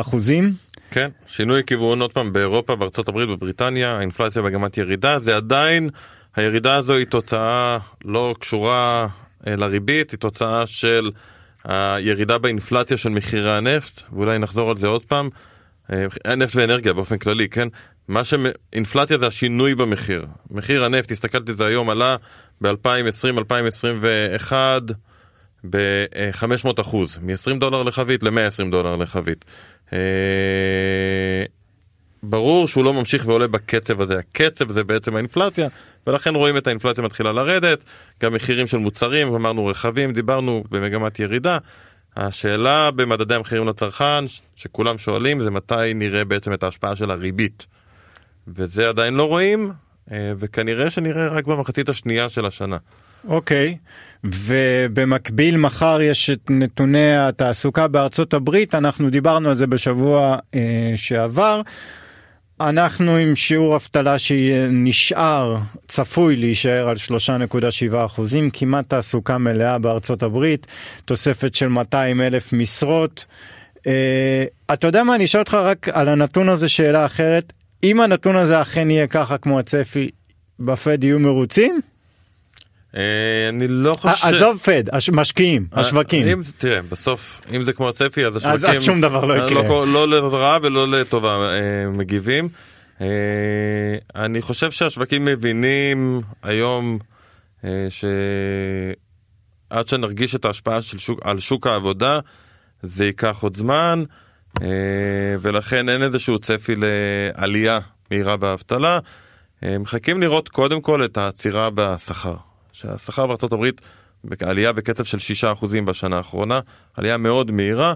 אחוזים. כן, שינוי כיוון עוד פעם באירופה, בארצות הברית, בבריטניה, האינפלציה במגמת ירידה, זה עדיין, הירידה הזו היא תוצאה לא קשורה אה, לריבית, היא תוצאה של הירידה באינפלציה של מחירי הנפט, ואולי נחזור על זה עוד פעם, אה, נפט ואנרגיה באופן כללי, כן? מה שאינפלציה זה השינוי במחיר. מחיר הנפט, הסתכלתי על זה היום, עלה ב-2020-2021 ב-500 אחוז, מ-20 דולר לחבית ל-120 דולר לחבית. אה, ברור שהוא לא ממשיך ועולה בקצב הזה, הקצב זה בעצם האינפלציה, ולכן רואים את האינפלציה מתחילה לרדת, גם מחירים של מוצרים, אמרנו רכבים, דיברנו במגמת ירידה. השאלה במדדי המחירים לצרכן, שכולם שואלים, זה מתי נראה בעצם את ההשפעה של הריבית. וזה עדיין לא רואים, אה, וכנראה שנראה רק במחצית השנייה של השנה. אוקיי, ובמקביל מחר יש את נתוני התעסוקה בארצות הברית, אנחנו דיברנו על זה בשבוע אה, שעבר. אנחנו עם שיעור אבטלה שנשאר, צפוי להישאר על 3.7 אחוזים, כמעט תעסוקה מלאה בארצות הברית, תוספת של 200 אלף משרות. אה, אתה יודע מה, אני אשאל אותך רק על הנתון הזה שאלה אחרת, אם הנתון הזה אכן יהיה ככה כמו הצפי, בפד יהיו מרוצים? אה, אני לא חושב... עזוב פד, משקיעים, השווקים. אם, תראה, בסוף, אם זה כמו הצפי, אז השווקים... אז- אז שום דבר לא יקרה. לא, לא לרעה ולא לטובה אה, מגיבים. אה, אני חושב שהשווקים מבינים היום אה, שעד שנרגיש את ההשפעה של שוק, על שוק העבודה, זה ייקח עוד זמן, אה, ולכן אין איזשהו צפי לעלייה מהירה באבטלה. אה, מחכים לראות קודם כל את העצירה בשכר. שהשכר בארצות הברית עלייה בקצב של 6% בשנה האחרונה, עלייה מאוד מהירה.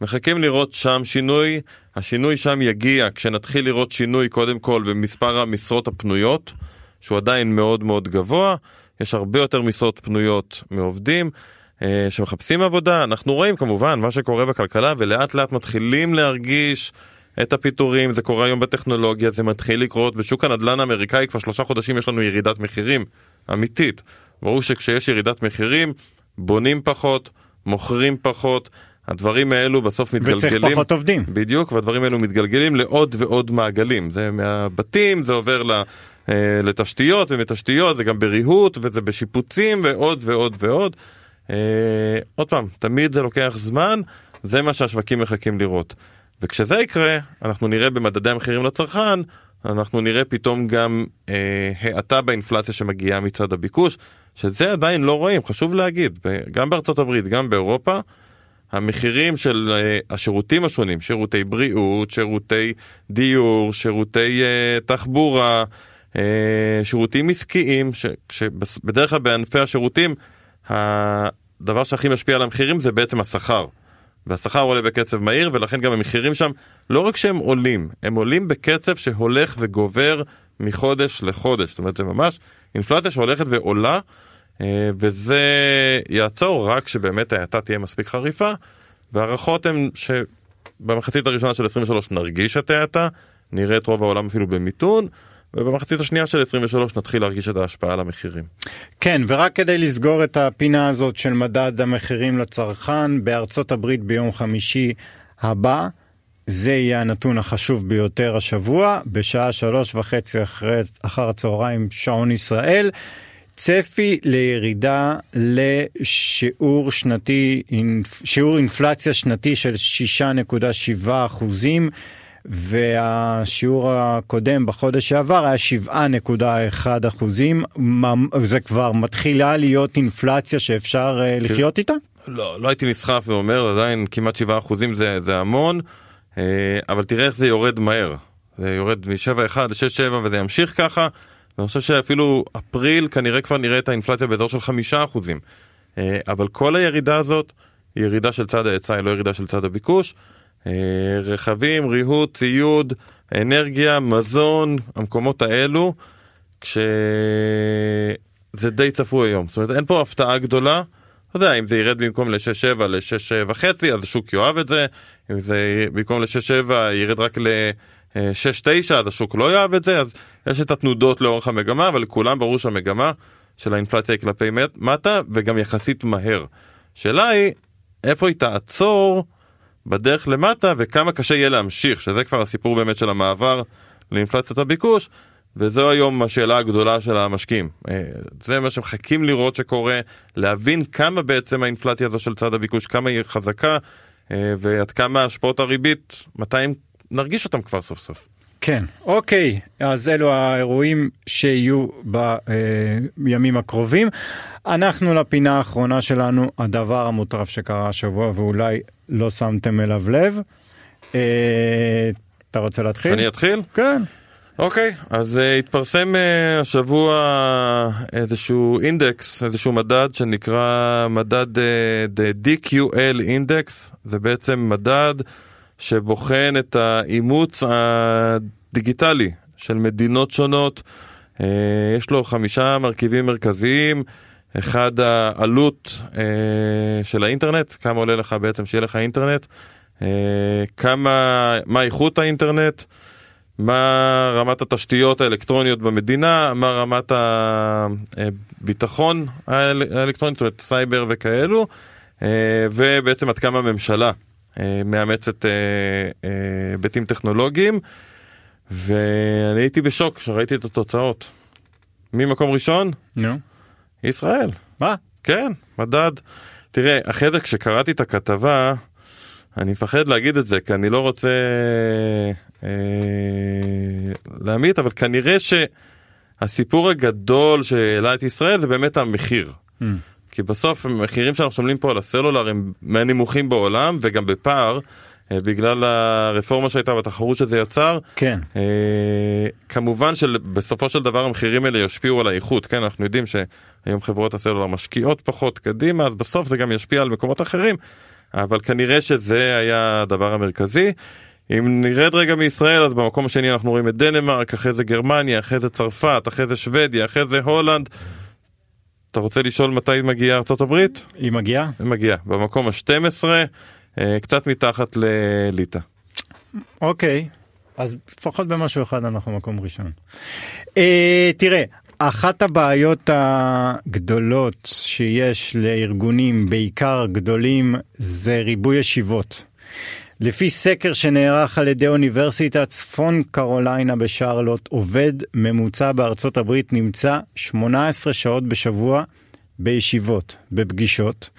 מחכים לראות שם שינוי, השינוי שם יגיע כשנתחיל לראות שינוי קודם כל במספר המשרות הפנויות, שהוא עדיין מאוד מאוד גבוה, יש הרבה יותר משרות פנויות מעובדים אה, שמחפשים עבודה, אנחנו רואים כמובן מה שקורה בכלכלה ולאט לאט מתחילים להרגיש את הפיטורים, זה קורה היום בטכנולוגיה, זה מתחיל לקרות בשוק הנדל"ן האמריקאי. כבר שלושה חודשים יש לנו ירידת מחירים אמיתית. ברור שכשיש ירידת מחירים, בונים פחות, מוכרים פחות, הדברים האלו בסוף מתגלגלים. וצריך פחות עובדים. בדיוק, והדברים האלו מתגלגלים לעוד ועוד מעגלים. זה מהבתים, זה עובר ל... אה, לתשתיות ומתשתיות זה גם בריהוט וזה בשיפוצים ועוד ועוד ועוד. אה, עוד פעם תמיד זה לוקח זמן זה מה שהשווקים מחכים לראות. וכשזה יקרה אנחנו נראה במדדי המחירים לצרכן אנחנו נראה פתאום גם אה, האטה באינפלציה שמגיעה מצד הביקוש שזה עדיין לא רואים חשוב להגיד גם בארצות הברית גם באירופה. המחירים של uh, השירותים השונים, שירותי בריאות, שירותי דיור, שירותי uh, תחבורה, uh, שירותים עסקיים, שבדרך כלל בענפי השירותים הדבר שהכי משפיע על המחירים זה בעצם השכר. והשכר עולה בקצב מהיר ולכן גם המחירים שם לא רק שהם עולים, הם עולים בקצב שהולך וגובר מחודש לחודש. זאת אומרת זה ממש אינפלציה שהולכת ועולה אה, וזה יעצור רק שבאמת ההאטה תהיה מספיק חריפה והערכות הן שבמחצית הראשונה של 23 נרגיש את ההאטה, נראה את רוב העולם אפילו במיתון ובמחצית השנייה של 23 נתחיל להרגיש את ההשפעה על המחירים. כן ורק כדי לסגור את הפינה הזאת של מדד המחירים לצרכן בארצות הברית ביום חמישי הבא זה יהיה הנתון החשוב ביותר השבוע בשעה שלוש וחצי אחרי, אחר הצהריים שעון ישראל. צפי לירידה לשיעור שנתי, שיעור אינפלציה שנתי של 6.7 אחוזים. והשיעור הקודם בחודש שעבר היה 7.1 אחוזים, זה כבר מתחילה להיות אינפלציה שאפשר אה. לחיות איתה? לא, לא הייתי נסחף ואומר עדיין כמעט 7 אחוזים זה, זה המון, אה, אבל תראה איך זה יורד מהר. זה יורד מ-7.1 ל-6.7 וזה ימשיך ככה. ואני חושב שאפילו אפריל כנראה כבר נראה את האינפלציה באזור של 5 אחוזים. אה, אבל כל הירידה הזאת היא ירידה של צד ההיצע, היא לא ירידה של צד הביקוש. אה, רכבים, ריהוט, ציוד, אנרגיה, מזון, המקומות האלו, כשזה די צפוי היום. זאת אומרת, אין פה הפתעה גדולה. אתה יודע, אם זה ירד במקום ל-6.7 ל-6.5 אז השוק יאהב את זה, אם זה במקום ל-6.7 ירד רק ל-6.9 אז השוק לא יאהב את זה, אז יש את התנודות לאורך המגמה, אבל לכולם ברור שהמגמה של האינפלציה היא כלפי מטה וגם יחסית מהר. שאלה היא, איפה היא תעצור בדרך למטה וכמה קשה יהיה להמשיך, שזה כבר הסיפור באמת של המעבר לאינפלציית הביקוש, וזו היום השאלה הגדולה של המשקיעים. אה, זה מה שמחכים לראות שקורה, להבין כמה בעצם האינפלציה הזו של צד הביקוש, כמה היא חזקה, אה, ועד כמה השפעות הריבית, מתי נרגיש אותם כבר סוף סוף. כן, אוקיי, אז אלו האירועים שיהיו בימים הקרובים. אנחנו לפינה האחרונה שלנו, הדבר המוטרף שקרה השבוע ואולי לא שמתם אליו לב. אה, אתה רוצה להתחיל? שאני אתחיל? כן. אוקיי, אז uh, התפרסם uh, השבוע איזשהו אינדקס, איזשהו מדד שנקרא מדד uh, The DQL Index, זה בעצם מדד שבוחן את האימוץ הדיגיטלי של מדינות שונות. Uh, יש לו חמישה מרכיבים מרכזיים, אחד העלות uh, של האינטרנט, כמה עולה לך בעצם שיהיה לך אינטרנט, uh, כמה, מה איכות האינטרנט, מה רמת התשתיות האלקטרוניות במדינה, מה רמת הביטחון האלקטרונית, זאת אומרת סייבר וכאלו, ובעצם עד כמה הממשלה מאמצת היבטים טכנולוגיים, ואני הייתי בשוק כשראיתי את התוצאות. ממקום ראשון? נו. ישראל. מה? כן, מדד. תראה, אחרי זה כשקראתי את הכתבה, אני מפחד להגיד את זה כי אני לא רוצה אה, להמית, אבל כנראה שהסיפור הגדול שהעלה את ישראל זה באמת המחיר. Mm. כי בסוף המחירים שאנחנו שומעים פה על הסלולר הם מהנמוכים בעולם וגם בפער. אה, בגלל הרפורמה שהייתה והתחרות שזה יצר. כן. אה, כמובן שבסופו של דבר המחירים האלה ישפיעו על האיכות, כן, אנחנו יודעים שהיום חברות הסלולר משקיעות פחות קדימה, אז בסוף זה גם ישפיע על מקומות אחרים, אבל כנראה שזה היה הדבר המרכזי. אם נרד רגע מישראל אז במקום השני אנחנו רואים את דנמרק, אחרי זה גרמניה, אחרי זה צרפת, אחרי זה שוודיה, אחרי זה הולנד. אתה רוצה לשאול מתי מגיעה ארצות הברית? היא מגיעה? היא מגיעה, במקום ה-12, קצת מתחת לליטא. אוקיי, אז לפחות במשהו אחד אנחנו מקום ראשון. אה, תראה, אחת הבעיות הגדולות שיש לארגונים, בעיקר גדולים, זה ריבוי ישיבות. לפי סקר שנערך על ידי אוניברסיטת צפון קרוליינה בשרלוט, עובד ממוצע בארצות הברית נמצא 18 שעות בשבוע בישיבות, בפגישות.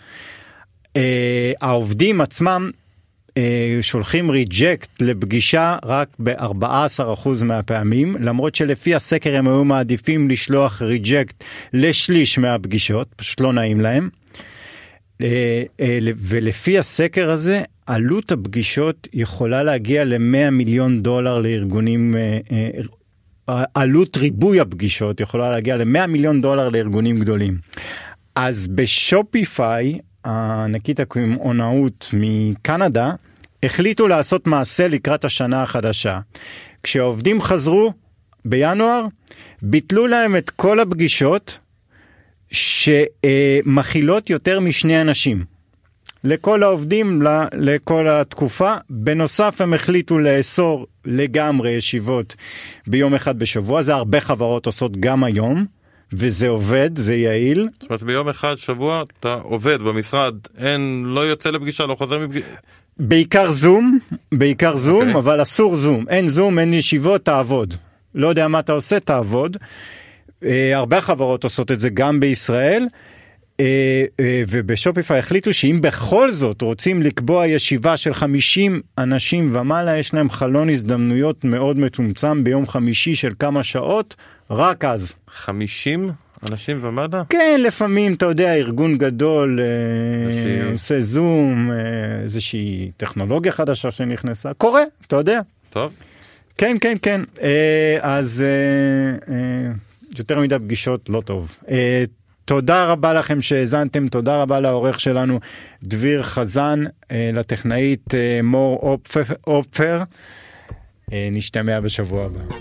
אה, העובדים עצמם אה, שולחים ריג'קט לפגישה רק ב-14% מהפעמים, למרות שלפי הסקר הם היו מעדיפים לשלוח ריג'קט לשליש מהפגישות, פשוט לא נעים להם. אה, ולפי הסקר הזה, עלות הפגישות יכולה להגיע ל-100 מיליון דולר לארגונים, אה, אה, עלות ריבוי הפגישות יכולה להגיע ל-100 מיליון דולר לארגונים גדולים. אז בשופיפיי, ענקית הקמעונאות מקנדה, החליטו לעשות מעשה לקראת השנה החדשה. כשהעובדים חזרו בינואר, ביטלו להם את כל הפגישות שמכילות יותר משני אנשים. לכל העובדים לכל התקופה. בנוסף הם החליטו לאסור לגמרי ישיבות ביום אחד בשבוע, זה הרבה חברות עושות גם היום. וזה עובד, זה יעיל. זאת אומרת ביום אחד שבוע אתה עובד במשרד, אין, לא יוצא לפגישה, לא חוזר מפגישה. בעיקר זום, בעיקר זום, אוקיי. אבל אסור זום. אין זום, אין ישיבות, תעבוד. לא יודע מה אתה עושה, תעבוד. אה, הרבה חברות עושות את זה גם בישראל. אה, אה, ובשופיפיי החליטו שאם בכל זאת רוצים לקבוע ישיבה של 50 אנשים ומעלה, יש להם חלון הזדמנויות מאוד מצומצם ביום חמישי של כמה שעות, רק אז. 50 אנשים ומעלה? כן, לפעמים, אתה יודע, ארגון גדול אה, איזושהי- עושה זום, איזושהי טכנולוגיה חדשה שנכנסה, קורה, אתה יודע. טוב. כן, כן, כן. אז יותר מדי פגישות לא טוב. תודה רבה לכם שהאזנתם, תודה רבה לעורך שלנו דביר חזן, אה, לטכנאית אה, מור אופפ- אופפר. אה, נשתמע בשבוע הבא.